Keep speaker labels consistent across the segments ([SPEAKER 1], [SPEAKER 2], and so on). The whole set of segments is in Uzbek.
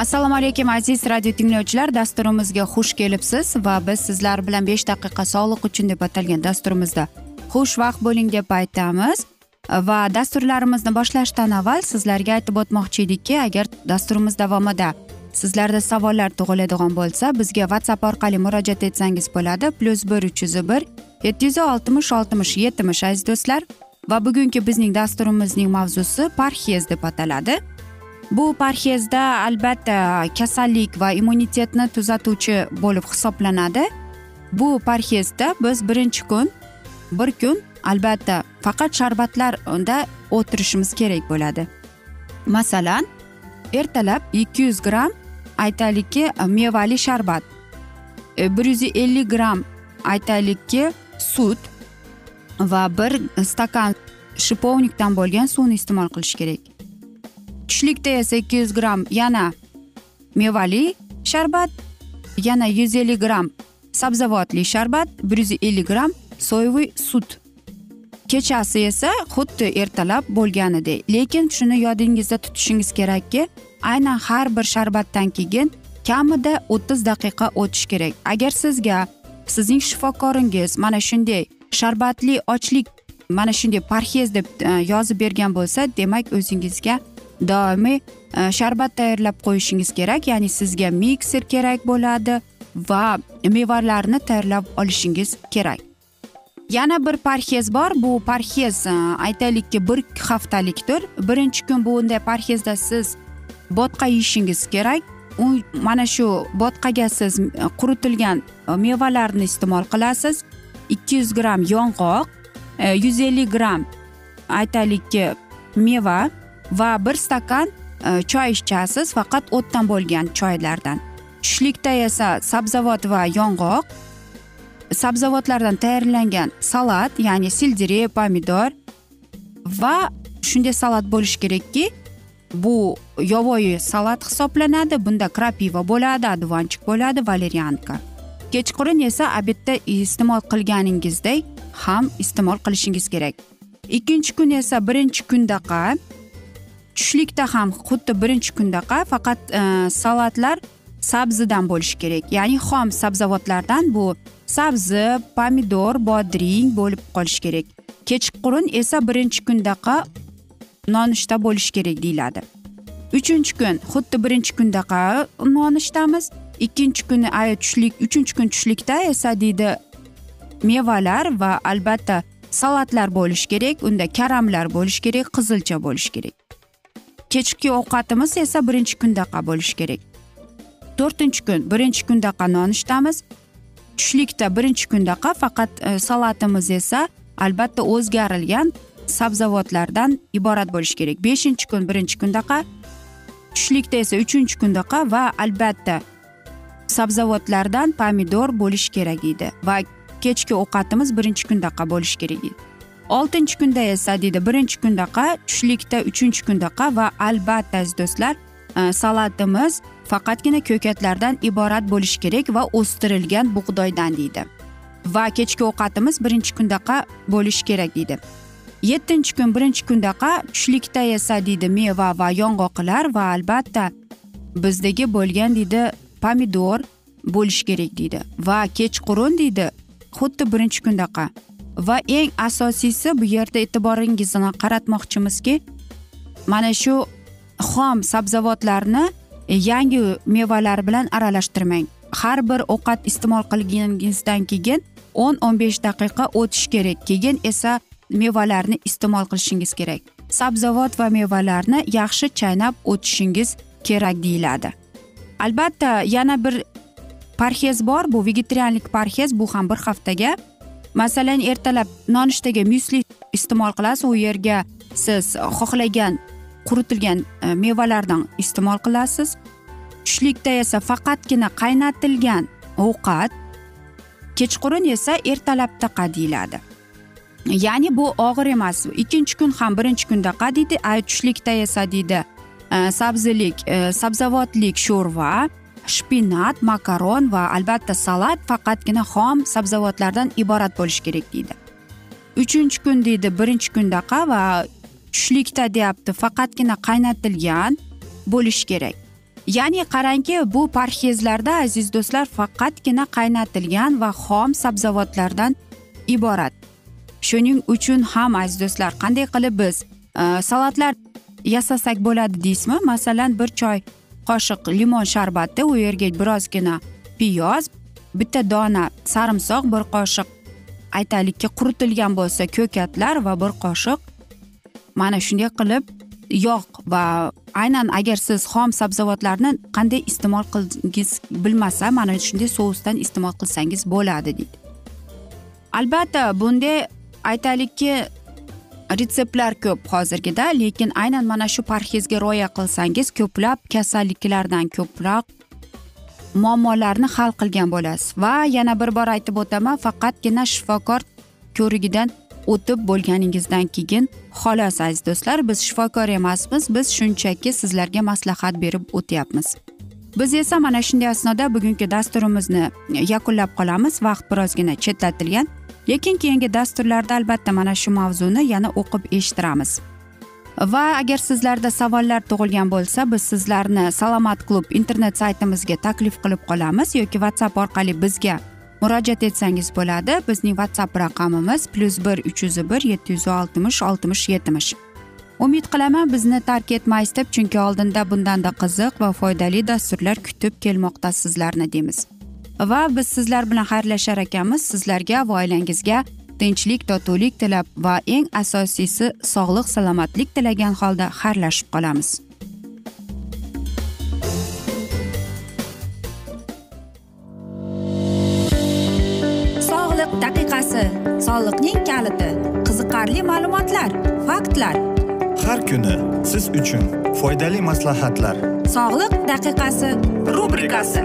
[SPEAKER 1] assalomu alaykum aziz radio tinglovchilar. Dasturimizga xush kelibsiz va biz sizlar bilan besh daqiqa sog'liq uchun deb atalgan dasturimizda xushvaqt bo'ling deb aytamiz. Va dasturlarimizni boshlashdan avval sizlarga aytib o'tmoqchi edikki agar dasturimiz davomida sizlarda savollar tug'iladigan bo'lsa bizga whatsapp orqali murojaat etsangiz bo'ladi. Plyus bir uch yuz bir yetti yuz oltmish oltmish yetmish aziz do'stlar. Va bugungi bizning dasturimizning mavzusi parhez deb ataladi. Bu parhezda albatta kasallik va immunitetni tuzatuvchi bo'lib hisoblanadi. Bu parhezda biz birinchi kun bir kun albatta faqat sharbatlarda o'tirishimiz kerak bo'ladi. Masalan ertalab ikki yuz gramm aytaylikki mevali sharbat e, bir yuz ellik gramm aytaylikki sut va bir stakan shipovnikdan bo'lgan suvni iste'mol qilish kerak. Tushlikda esa ikki yuz gramm yana mevali sharbat yana yuz ellik gramm sabzavotli sharbat bir yuz ellik gramm soyevый sut. Kechasi esa xuddi ertalab bo'lganidek lekin shuni yodingizda tutishingiz kerakki aynan har bir sharbatdan keyin kamida o'ttiz daqiqa o'tish kerak. Agar sizga sizning shifokoringiz mana shunday sharbatli ochlik mana shunday parhez deb e, yozib bergan bo'lsa demak o'zingizga doimiy e, sharbat tayyorlab qo'yishingiz kerak ya'ni sizga mikser kerak bo'ladi va mevalarni tayyorlab olishingiz kerak. Yana bir parhez bor. Bu parhez e, aytaylikki bir haftalikdir. Birinchi kun bunday parhezda siz bo'tqa yeyishingiz kerak. U mana shu bo'tqaga siz e, quritilgan mevalarni iste'mol qilasiz. ikki yuz gramm yong'oq yuz ellik gramm aytaylikki meva va bir stakan e, choy ichasiz faqat o'tdan bo'lgan choylardan. Tushlikda esa sabzavot va yong'oq sabzavotlardan tayyorlangan salat ya'ni sildiri pomidor va shunday salat bo'lishi kerakki bu yovvoyi salat hisoblanadi bunda krapiva bo'ladi advanchik bo'ladi valerianka. Kechqurun esa obedda iste'mol qilganingizdek ham iste'mol qilishingiz kerak. Ikkinchi kun esa birinchi kundaqa tushlikda ham xuddi birinchi kundaqa faqat e, salatlar sabzidan bo'lishi kerak. Ya'ni xom sabzavotlardan bu sabzi pomidor bodring bo'lib qolishi kerak. Kechqurun esa birinchi kundaqa nonushta bo'lishi kerak deyiladi. Uchinchi kun xuddi birinchi kundaqa nonushtamiz. Ikkinchi kuni tushlik uchinchi kun tushlikda esa deydi mevalar va albatta salatlar bo'lishi kerak unda karamlar bo'lishi kerak qizilcha bo'lishi kerak. Kechki ovqatimiz esa birinchi kundaqa bo'lishi kerak. To'rtinchi kun birinchi kundaqa nonushtamiz. Tushlikda birinchi kundaqa faqat e, salatimiz esa albatta o'zgarilgan sabzavotlardan iborat bo'lishi kerak. Beshinchi kun birinchi kundaqa tushlikda esa uchinchi kundaqa va albatta sabzavotlardan pomidor bo'lishi kerak edi va kechki ovqatimiz birinchi kundaqa bo'lishi kerak edi. Oltinchi kunda esa deydi birinchi kundaqa tushlikda uchinchi kundaqa va albatta aziz do'stlar e, salatimiz faqatgina ko'katlardan iborat bo'lishi kerak va o'stirilgan bug'doydan deydi. Va kechki ovqatimiz birinchi kundaqa bo'lishi kerak deydi. Yettinchi kun birinchi kundaqa tushlikda esa deydi meva va yong'oqlar va albatta bizdagi bo'lgan deydi pomidor bo'lishi kerak deydi. Va kechqurun deydi xuddi birinchi kundaqa. Va eng asosiysi bu yerda e'tiboringizni qaratmoqchimizki mana shu xom sabzavotlarni yangi mevalar bilan aralashtirmang. Har bir ovqat iste'mol qilganingizdan keyin o'n o'n besh daqiqa o'tishi kerak keyin esa mevalarni iste'mol qilishingiz kerak. Sabzavot va mevalarni yaxshi chaynab o'tishingiz kerak deyiladi. Albatta yana bir parhez bor bu vegetarianlik parhez bu ham bir haftaga masalan ertalab nonushtaga myusli iste'mol qilasiz u yerga siz xohlagan quritilgan e, mevalardan iste'mol qilasiz. Tushlikda esa faqatgina qaynatilgan ovqat kechqurun esa ertalabda deyiladi ya'ni bu og'ir emas ikkinchi kun ham birinchi kunda deydi tushlikda esa deydi e, sabzilik e, sabzavotlik sho'rva shpinat makaron va albatta salat faqatgina xom sabzavotlardan iborat bo'lishi kerak deydi. Uchinchi kun deydi birinchi kundaqa va tushlikda deyapti faqatgina qaynatilgan bo'lishi kerak. Ya'ni qarangki bu parhezlarda aziz do'stlar faqatgina qaynatilgan va xom sabzavotlardan iborat. Shuning uchun ham aziz do'stlar qanday qilib biz e, salatlar yasasak bo'ladi deysizmi? Masalan bir choy qoshiq limon sharbati u yerga birozgina piyoz bitta dona sarimsoq bir qoshiq aytaylikki quritilgan bo'lsa ko'katlar va bir qoshiq mana shunday qilib yog' va aynan agar siz xom sabzavotlarni qanday iste'mol qilgingiz bilmasa mana shunday sousdan iste'mol qilsangiz bo'ladi deydi. Albatta bunday aytaylikki retseptlar ko'p hozirgida lekin aynan mana shu parhezga rioya qilsangiz ko'plab kasalliklardan ko'proq muammolarni hal qilgan bo'lasiz. Va yana bir bor aytib o'taman faqatgina shifokor ko'rigidan o'tib bo'lganingizdan keyin xolos aziz do'stlar biz shifokor emasmiz biz shunchaki sizlarga maslahat berib o'tyapmiz. Biz esa mana shunday asnoda bugungi dasturimizni yakunlab qolamiz vaqt birozgina chetlatilgan. Lekin keyingi dasturlarda albatta mana shu mavzuni yana o'qib eshittiramiz. Va agar sizlarda savollar tug'ilgan bo'lsa biz sizlarni salomat klub internet saytimizga taklif qilib qolamiz yoki whatsapp orqali bizga murojaat etsangiz bo'ladi. Bizning whatsapp raqamimiz plyus bir uch yuz bir yetti yuz oltmish oltmish yetmish. Umid qilaman bizni tark etmaysiz deb chunki oldinda bundanda qiziq va foydali dasturlar kutib kelmoqda sizlarni deymiz. Va biz sizlar bilan xayrlashar ekanmiz. Sizlarga va oilangizga tinchlik totuvlik tilab va eng asosiysi sog'lik salomatlik tilagan holda xayrlashib qolamiz. Sog'liq daqiqasi soliqning kaliti qiziqarli ma'lumotlar faktlar.
[SPEAKER 2] Har kuni siz uchun foydali maslahatlar.
[SPEAKER 1] Sog'liq daqiqasi rubrikasi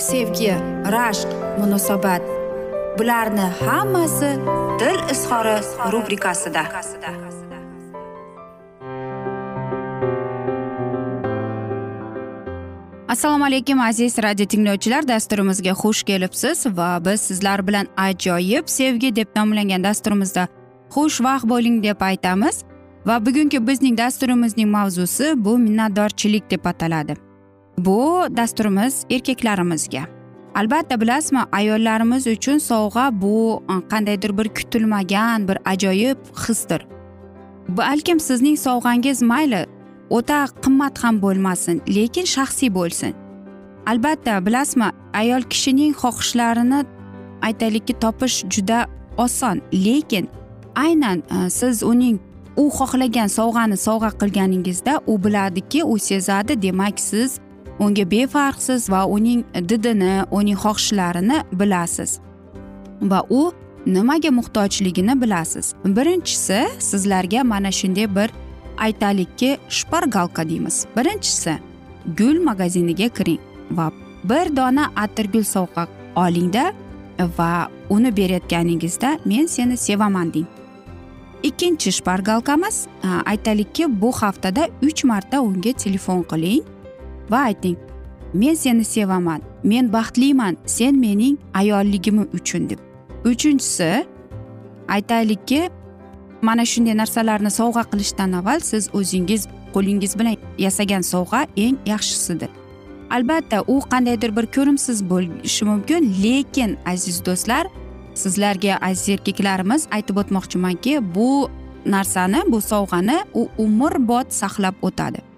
[SPEAKER 1] sevgi rashq munosabat. Bularni hammasi dil izhori rubrikasida. Assalomu alaykum aziz radio tinglovchilar. Dasturimizga xush kelibsiz va biz sizlar bilan ajoyib sevgi deb nomlangan dasturimizda xushvaqt bo'ling deb aytamiz. Va bugungi bizning dasturimizning mavzusi bu minnatdorchilik deb ataladi. Bu dasturimiz erkaklarimizga albatta bilasizmi ayollarimiz uchun sovg'a bu e, qandaydir bir kutilmagan bir ajoyib hisdir. Balkim sizning sovg'angiz mayli o'ta qimmat ham bo'lmasin lekin shaxsiy bo'lsin. Albatta bilasizmi ayol kishining xohishlarini aytaylikki topish juda oson lekin aynan e, siz uning u xohlagan sovg'ani sovg'a qilganingizda u biladiki u sezadi demak siz unga befarqsiz va uning didini uning xohishlarini bilasiz. Va u nimaga muhtojligini bilasiz. Birinchisi sizlarga mana shunday bir aytaylikki shpargalka deymiz. Birinchisi gul magaziniga kiring va bir dona atirgul sovg'a olingda va uni berayotganingizda men seni sevaman deng. Ikkinchi shpargalkamiz aytaylikki bu haftada uch marta unga telefon qiling. Va ayting men seni sevaman men baxtliman sen mening ayolligim uchun deb. Uchinchisi aytaylikki mana shunday narsalarni sovg'a qilishdan avval siz o'zingiz qo'lingiz bilan yasagan sovg'a eng yaxshisidir. Albatta u qandaydir bir ko'rimsiz bo'lishi mumkin lekin aziz do'stlar sizlarga aziz erkaklarimiz aytib o'tmoqchimanki bu narsani bu sovg'ani u umrbod saqlab o'tadi.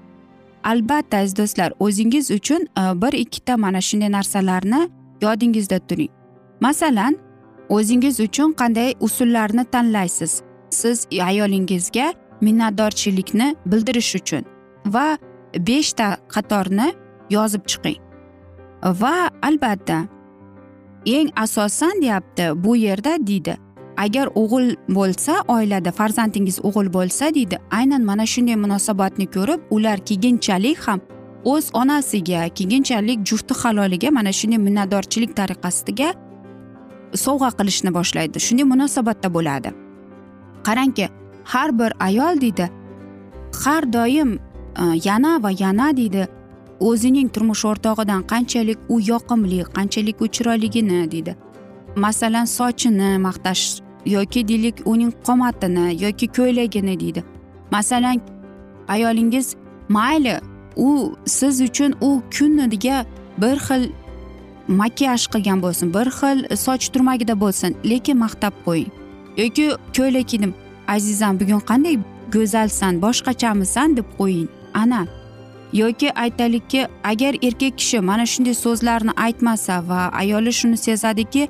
[SPEAKER 1] Albatta aziz do'stlar o'zingiz uchun e, bir ikkita mana shunday narsalarni yodingizda turing. Masalan o'zingiz uchun qanday usullarni tanlaysiz? Siz ayolingizga minnatdorchilikni bildirish uchun va beshta qatorni yozib chiqing. Va albatta eng asosan deyapti bu yerda deydi. Agar o'g'il bo'lsa oilada farzandingiz o'g'il bo'lsa deydi aynan mana shunday munosabatni ko'rib ular keyinchalik ham o'z onasiga keyinchalik jufti haloliga mana shunday minnatdorchilik tariqasiga sovg'a qilishni boshlaydi. Shunday munosabatda bo'ladi. Qarangki har bir ayol deydi har doim e, yana va yana deydi o'zining turmush o'rtog'idan qanchalik u yoqimli qanchalik u chiroyligini deydi. Masalan sochini maqtash yoki deylik uning qomatini yoki ko'ylagini deydi. Masalan ayolingiz mayli u siz uchun u kuniga bir xil makiyaj qilgan bo'lsin bir xil soch turmagida bo'lsin lekin maqtab qo'ying yoki ko'ylak kiydim azizam bugun qanday go'zalsan boshqachamisan deb qo'ying ana. Yoki aytaylikki agar erkak kishi mana shunday so'zlarni aytmasa va ayoli shuni sezadiki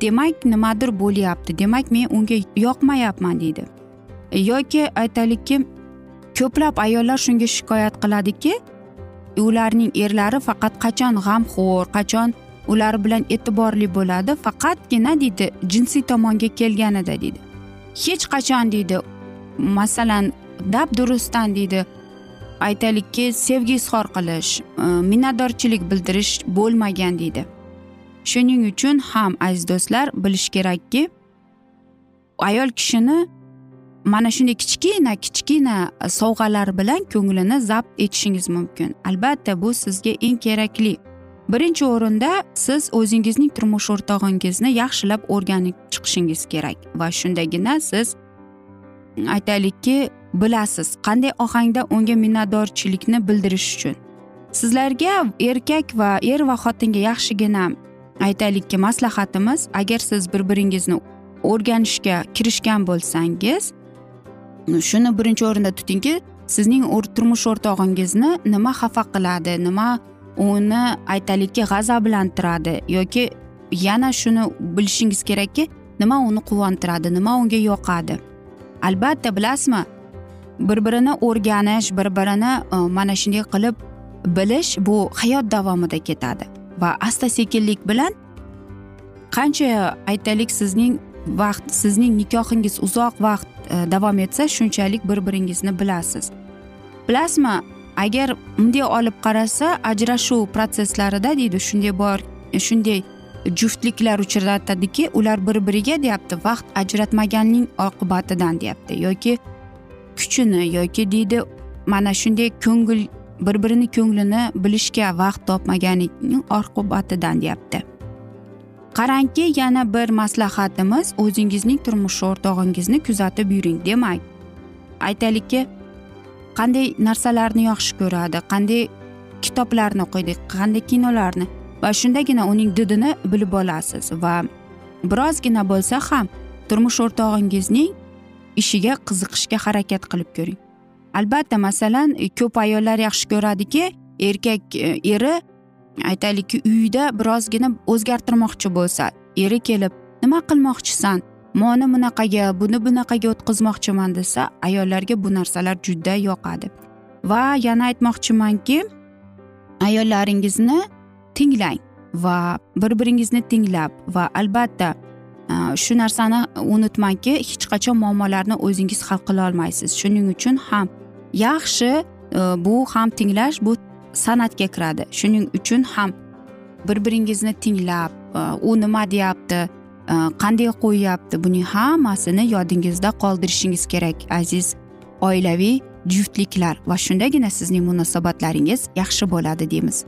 [SPEAKER 1] demak nimadir bo'lyapti? Demak men unga yoqmayapman deydi. E, yoki aytaylikki ko'plab ayollar shunga shikoyat qiladiki ularning erlari faqat qachon g'amxo'r qachon ular bilan e'tiborli bo'ladi faqatgina deydi jinsiy tomonga kelganida deydi. Hech qachon deydi masalan dab durustdan deydi aytaylikki sevgi izhor qilish e, minnatdorchilik bildirish bo'lmagan deydi. Shuning uchun ham aziz do'stlar bilish kerakki ayol kishini mana shunday kichkina kichkina sovg'alar bilan ko'nglini zabt etishingiz mumkin. Albatta bu sizga eng kerakli. Birinchi o'rinda siz o'zingizning turmush o'rtog'ingizni yaxshilab o'rganib chiqishingiz kerak va shundagina siz hmm, aytaylikki bilasiz qanday ohangda unga minnatdorchilikni bildirish uchun. Sizlarga erkak va er va xotinga yaxshigina aytaylikki maslahatimiz agar siz bir biringizni o'rganishga kirishgan bo'lsangiz shuni birinchi o'rinda tutingki sizning turmush o'rtog'ingizni nima xafa qiladi nima uni aytaylikki g'azablantiradi yoki yana shuni bilishingiz kerakki nima uni quvontiradi nima unga yoqadi. Albatta bilasizmi bir birini o'rganish bir birini e, mana shunday qilib bilish bu hayot davomida ketadi. Va asta sekinlik bilan qancha aytaylik sizning vaqt sizning nikohingiz uzoq vaqt e, davom etsa shunchalik bir biringizni bilasiz. Bilasizmi agar bunday olib qarasa ajrashuv protsesslarida deydi shunday bor e, shunday juftliklar uchratadiki ular bir biriga deyapti vaqt ajratmaganning oqibatidan deyapti. Yoki kuchini yoki deydi mana shunday ko'ngil bir birini ko'nglini bilishga vaqt topmaganining oqibatidan deyapti. Qarangki yana bir maslahatimiz o'zingizning turmush o'rtog'ingizni kuzatib yuring demak aytaylikki qanday narsalarni yaxshi ko'radi qanday kitoblarni o'qiydi qanday kinolarni va shundagina uning didini bilib olasiz va birozgina bo'lsa ham turmush o'rtog'ingizning ishiga qiziqishga harakat qilib ko'ring. Albatta masalan e, ko'p ayollar yaxshi ko'radiki erkak e, eri aytaylikki uyda birozgina o'zgartirmoqchi bo'lsa eri kelib nima qilmoqchisan? Moni bunaqaga buni bunaqaga o'tkazmoqchiman desa ayollarga bu narsalar juda yoqadi. Va yana aytmoqchimanki ayollaringizni tinglang va bir biringizni tinglab va albatta e, shu narsani unutmangki hech qachon muammolarni o'zingiz hal qila olmaysiz shuning uchun ham yaxshi e, bu ham tinglash bu san'atga kiradi. Shuning uchun ham bir biringizni tinglab e, u nima deyapti e, qanday qo'yyapti buning hammasini yodingizda qoldirishingiz kerak aziz oilaviy juftliklar. Va shundagina sizning munosabatlaringiz yaxshi bo'ladi deymiz.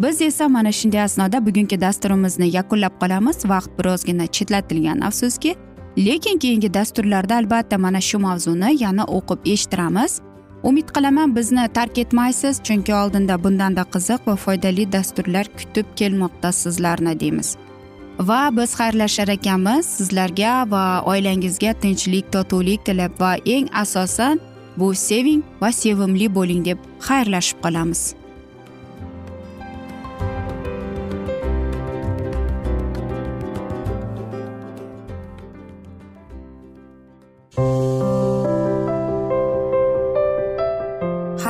[SPEAKER 1] Biz esa mana shunday asnoda bugungi dasturimizni yakunlab qolamiz. Vaqt birozgina chetlatilgan afsuski lekin keyingi dasturlarda albatta mana shu mavzuni yana o'qib eshittiramiz. Umid qilaman bizni tark etmaysiz chunki oldinda bundanda qiziq va foydali dasturlar kutib kelmoqda sizlarni deymiz. Va biz xayrlashar ekanmiz sizlarga va oilangizga tinchlik totuvlik tilab va eng asosan bu seving va sevimli bo'ling deb xayrlashib qolamiz.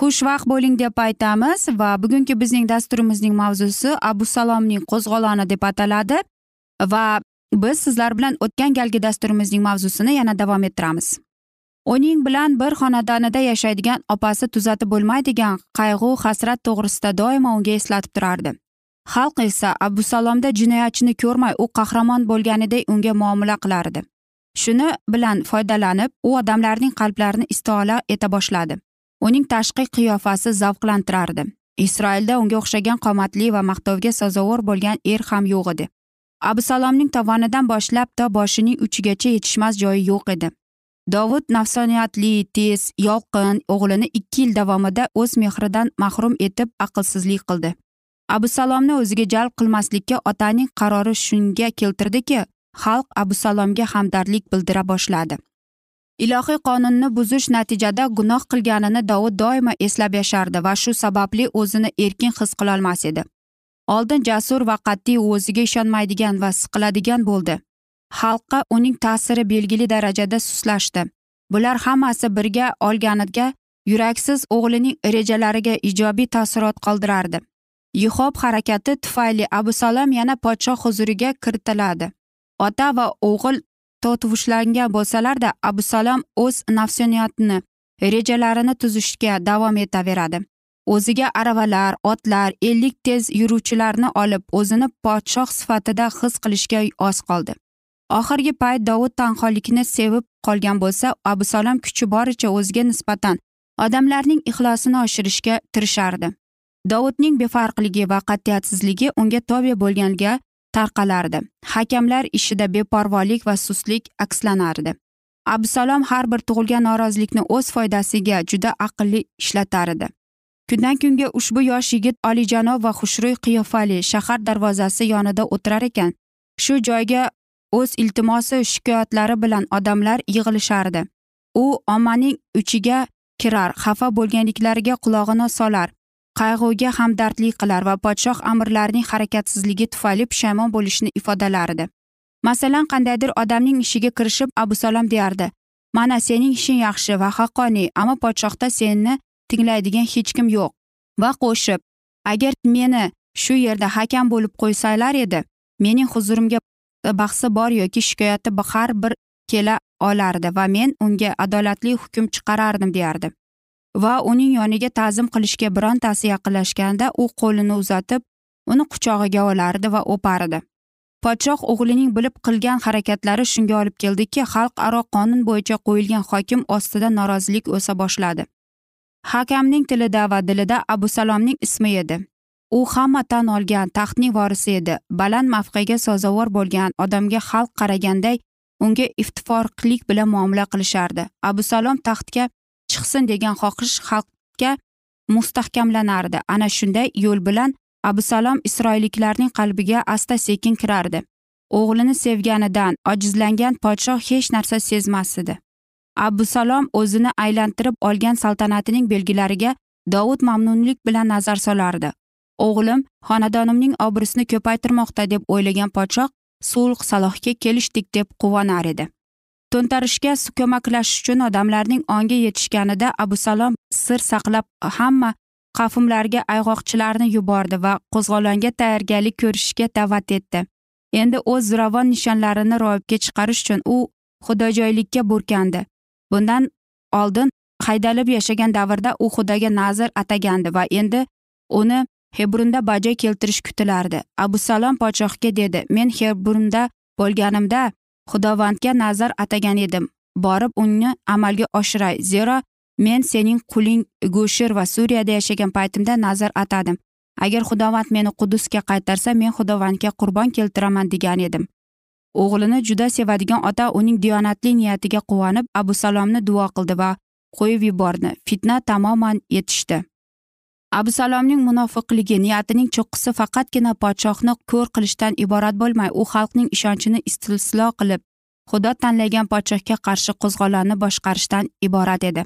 [SPEAKER 1] xushvaqt bo'ling deb aytamiz va bugungi bizning dasturimizning mavzusi abu salomning qo'zg'oloni deb ataladi va biz sizlar bilan o'tgan galgi dasturimizning mavzusini yana davom ettiramiz. Uning bilan bir xonadonida yashaydigan opasi tuzatib bo'lmaydigan qayg'u hasrat to'g'risida doimo unga eslatib turardi. Xalq esa abu salomda jinoyatchini ko'rmay u qahramon bo'lganidek unga muomala qilardi. Shuni bilan foydalanib u odamlarning qalblarini istola eta boshladi. Uning tashqi qiyofasi zavqlantirardi. Isroilda unga o'xshagan qomatli va maqtovga sazovor bo'lgan er ham yo'q edi. Abusalomning tovonidan boshlab to boshining uchigacha yetishmas joyi yo'q edi. Dovud nafsoniyatli tez yolqin o'g'lini ikki yil davomida o'z mehridan mahrum etib aqlsizlik qildi. Abusalomni o'ziga jalb qilmaslikka otaning qarori shunga keltirdiki xalq abusalomga hamdardlik bildira boshladi. Ilohiy qonunni buzish natijada gunoh qilganini dovud doimo eslab yashardi va shu sababli o'zini erkin his qilolmas edi. Oldin jasur va qat'iy o'ziga ishonmaydigan va siqiladigan bo'ldi. Xalqqa uning ta'siri belgili darajada suslashdi bular hammasi birga olganiga yuraksiz o'g'lining rejalariga ijobiy taassurot qoldirardi. Yuhob harakati tufayli abu salom yana podshoh huzuriga kiritiladi. Ota va o'g'il totuvushlangan bo'lsalarda abusalom o'z nafsoniyatini rejalarini tuzishga davom etaveradi. O'ziga aravalar otlar ellik tez yuruvchilarni olib o'zini podshoh sifatida his qilishga oz qoldi. Oxirgi payt dovud tanholikni sevib qolgan bo'lsa abusalom kuchi boricha o'ziga nisbatan odamlarning ixlosini oshirishga tirishardi. Dovudning befarqligi va qat'iyatsizligi unga tobe bo'lganga tarqalardi. Hakamlar ishida beparvolik va sustlik akslanardi. Absalom har bir tug'ilgan norozilikni o'z foydasiga juda aqlli ishlatar edi. Kundan kunga ushbu yosh yigit olijanob va xushro'y qiyofali shahar darvozasi yonida o'tirar ekan. Shu joyga o'z iltimosi shikoyatlari bilan odamlar yig'ilishardi. U ommaning uchiga kirar xafa bo'lganliklariga qulog'ini solar. Qayg'uga hamdardlik qilar va podshoh amirlarining harakatsizligi tufayli pushaymon bo'lishini ifodalardi. Masalan qandaydir odamning ishiga kirishib abu salom deyardi. Mana sening ishing yaxshi va haqqoniy ammo podshohda seni tinglaydigan hech kim yo'q va qo'shib agar meni shu yerda hakam bo'lib qo'ysalar edi mening huzurimga bahsi bor yoki shikoyati har bir kela olardi va men unga adolatli hukm chiqarardim deyardi. Va uning yoniga ta'zim qilishga birontasi yaqinlashganda u qo'lini uzatib uni quchog'iga olardi va o'pardi. Podshoh o'g'lining bilib qilgan harakatlari shunga olib keldiki xalqaro qonun bo'yicha qo'yilgan hokim ostida norozilik o'sa boshladi. Hakamning tilida va dilida abu salomning ismi edi. U hamma tan olgan taxtning vorisi edi. Baland mavqega sazovor bo'lgan odamga xalq qaraganday unga iftiforlik bilan muomala qilishardi. Abu salom taxtga chiqsin degan xohish xalqga mustahkamlanardi. Ana shunday yo'l bilan abusalom isroilliklarning qalbiga asta sekin kirardi. O'g'lini sevganidan ojizlangan podshoh hech narsa sezmas edi abusalom o'zini aylantirib olgan saltanatining belgilariga dovud mamnunlik bilan nazar solardi. O'g'lim xonadonimning obro'sini ko'paytirmoqda deb o'ylagan podshoh sulh salohga kelishdik deb quvonar edi. To'ntarishga ko'maklashish uchun odamlarning ongi yetishganida abusalom sir saqlab hamma qafimlarga ayg'oqchilarni yubordi va qo'zg'olonga tayyorgarlik ko'rishga da'vat etdi. Endi o'z zo'ravon nishonlarini ro'yobga chiqarish uchun u xudojoylikka burkandi. Bundan oldin haydalib yashagan davrda u xudoga nazr atagandi va endi uni hebrunda bajo keltirish kutilardi. Abu salom podshohga dedi men hebrunda bo'lganimda xudovandga nazar atagan edim. Borib uni amalga oshiray zero men sening quling go'shir va suriyada yashagan paytimda nazar atadim. Agar xudovand meni qudusga qaytarsa men xudovandga qurbon keltiraman degan edim. O'g'lini juda sevadigan ota uning diyonatli niyatiga quvonib abu salomni duo qildi va qo'yib yubordi. Fitna tamoman yetishdi. Abusalomning munofiqligi niyatining cho'qqisi faqatgina podshohni ko'r qilishdan iborat bo'lmay u xalqning ishonchini istislo qilib xudo tanlagan podshohga qarshi qo'zg'olonni boshqarishdan iborat edi.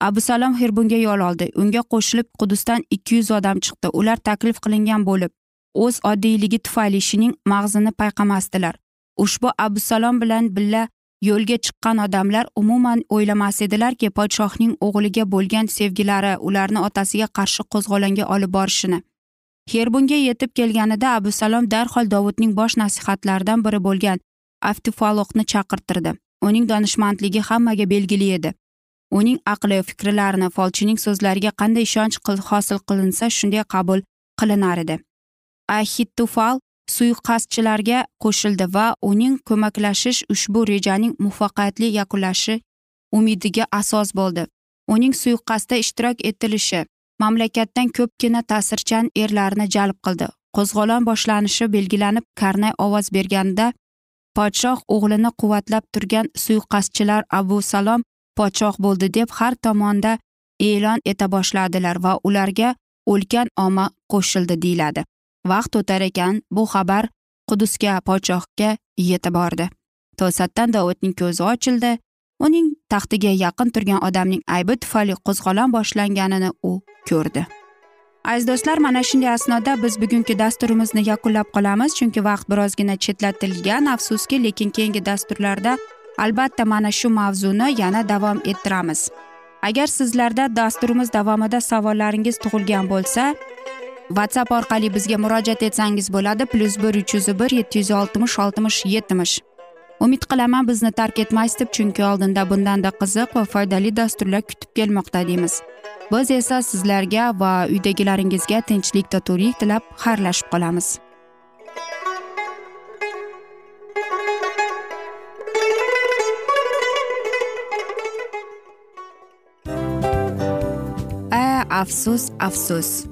[SPEAKER 1] Abusalom salom yo'l oldi. Unga qo'shilib qudusdan ikki yuz odam chiqdi. Ular taklif qilingan bo'lib o'z oddiyligi tufayli ishining mag'zini payqamasdilar. Ushbu abusalom bilan billa yo'lga chiqqan odamlar umuman o'ylamas edilarki podshohning o'g'liga bo'lgan sevgilari ularni otasiga qarshi qo'zg'olonga olib borishini. Herbunga yetib kelganida abu salom darhol dovudning bosh nasihatlaridan biri bo'lgan aftifaloqni chaqirtirdi. Uning donishmandligi hammaga belgili edi. Uning aqli fikrlarini folchining so'zlariga qanday ishonch hosil qilinsa shunday qabul qilinar edi. Ahitufal suiqasdchilarga qo'shildi va uning ko'maklashish ushbu rejaning muvaffaqiyatli yakunlashi umidiga asos bo'ldi. Uning suiqasdda ishtirok etilishi mamlakatdan ko'pgina ta'sirchan erlarni jalb qildi. Qo'zg'olon boshlanishi belgilanib karnay ovoz berganda podshoh o'g'lini quvvatlab turgan suiqasdchilar abu salom podshoh bo'ldi deb har tomonda e'lon eta boshladilar va ularga ulkan omma qo'shildi deyiladi. Vaqt o'tar ekan bu xabar qudusga podshohga yetib bordi. To'satdan dovudning ko'zi ochildi. Uning taxtiga yaqin turgan odamning aybi tufayli qo'zg'olon boshlanganini u ko'rdi. Aziz do'stlar mana shunday asnoda biz bugungi dasturimizni yakunlab qolamiz chunki vaqt birozgina chetlatilgan afsuski lekin keyingi dasturlarda albatta mana shu mavzuni yana davom ettiramiz. Agar sizlarda dasturimiz davomida savollaringiz tug'ilgan bo'lsa whatsapp orqali bizga murojaat etsangiz bo'ladi. Plyus bir uch yuz bir yetti yuz oltmish oltmish yetmish. Umid qilaman bizni tark etmaysiz deb chunki oldinda bundanda qiziq va foydali dasturlar kutib kelmoqda deymiz. Biz esa sizlarga va uydagilaringizga tinchlik totuvlik tilab xayrlashib qolamiz. Afsus afsus.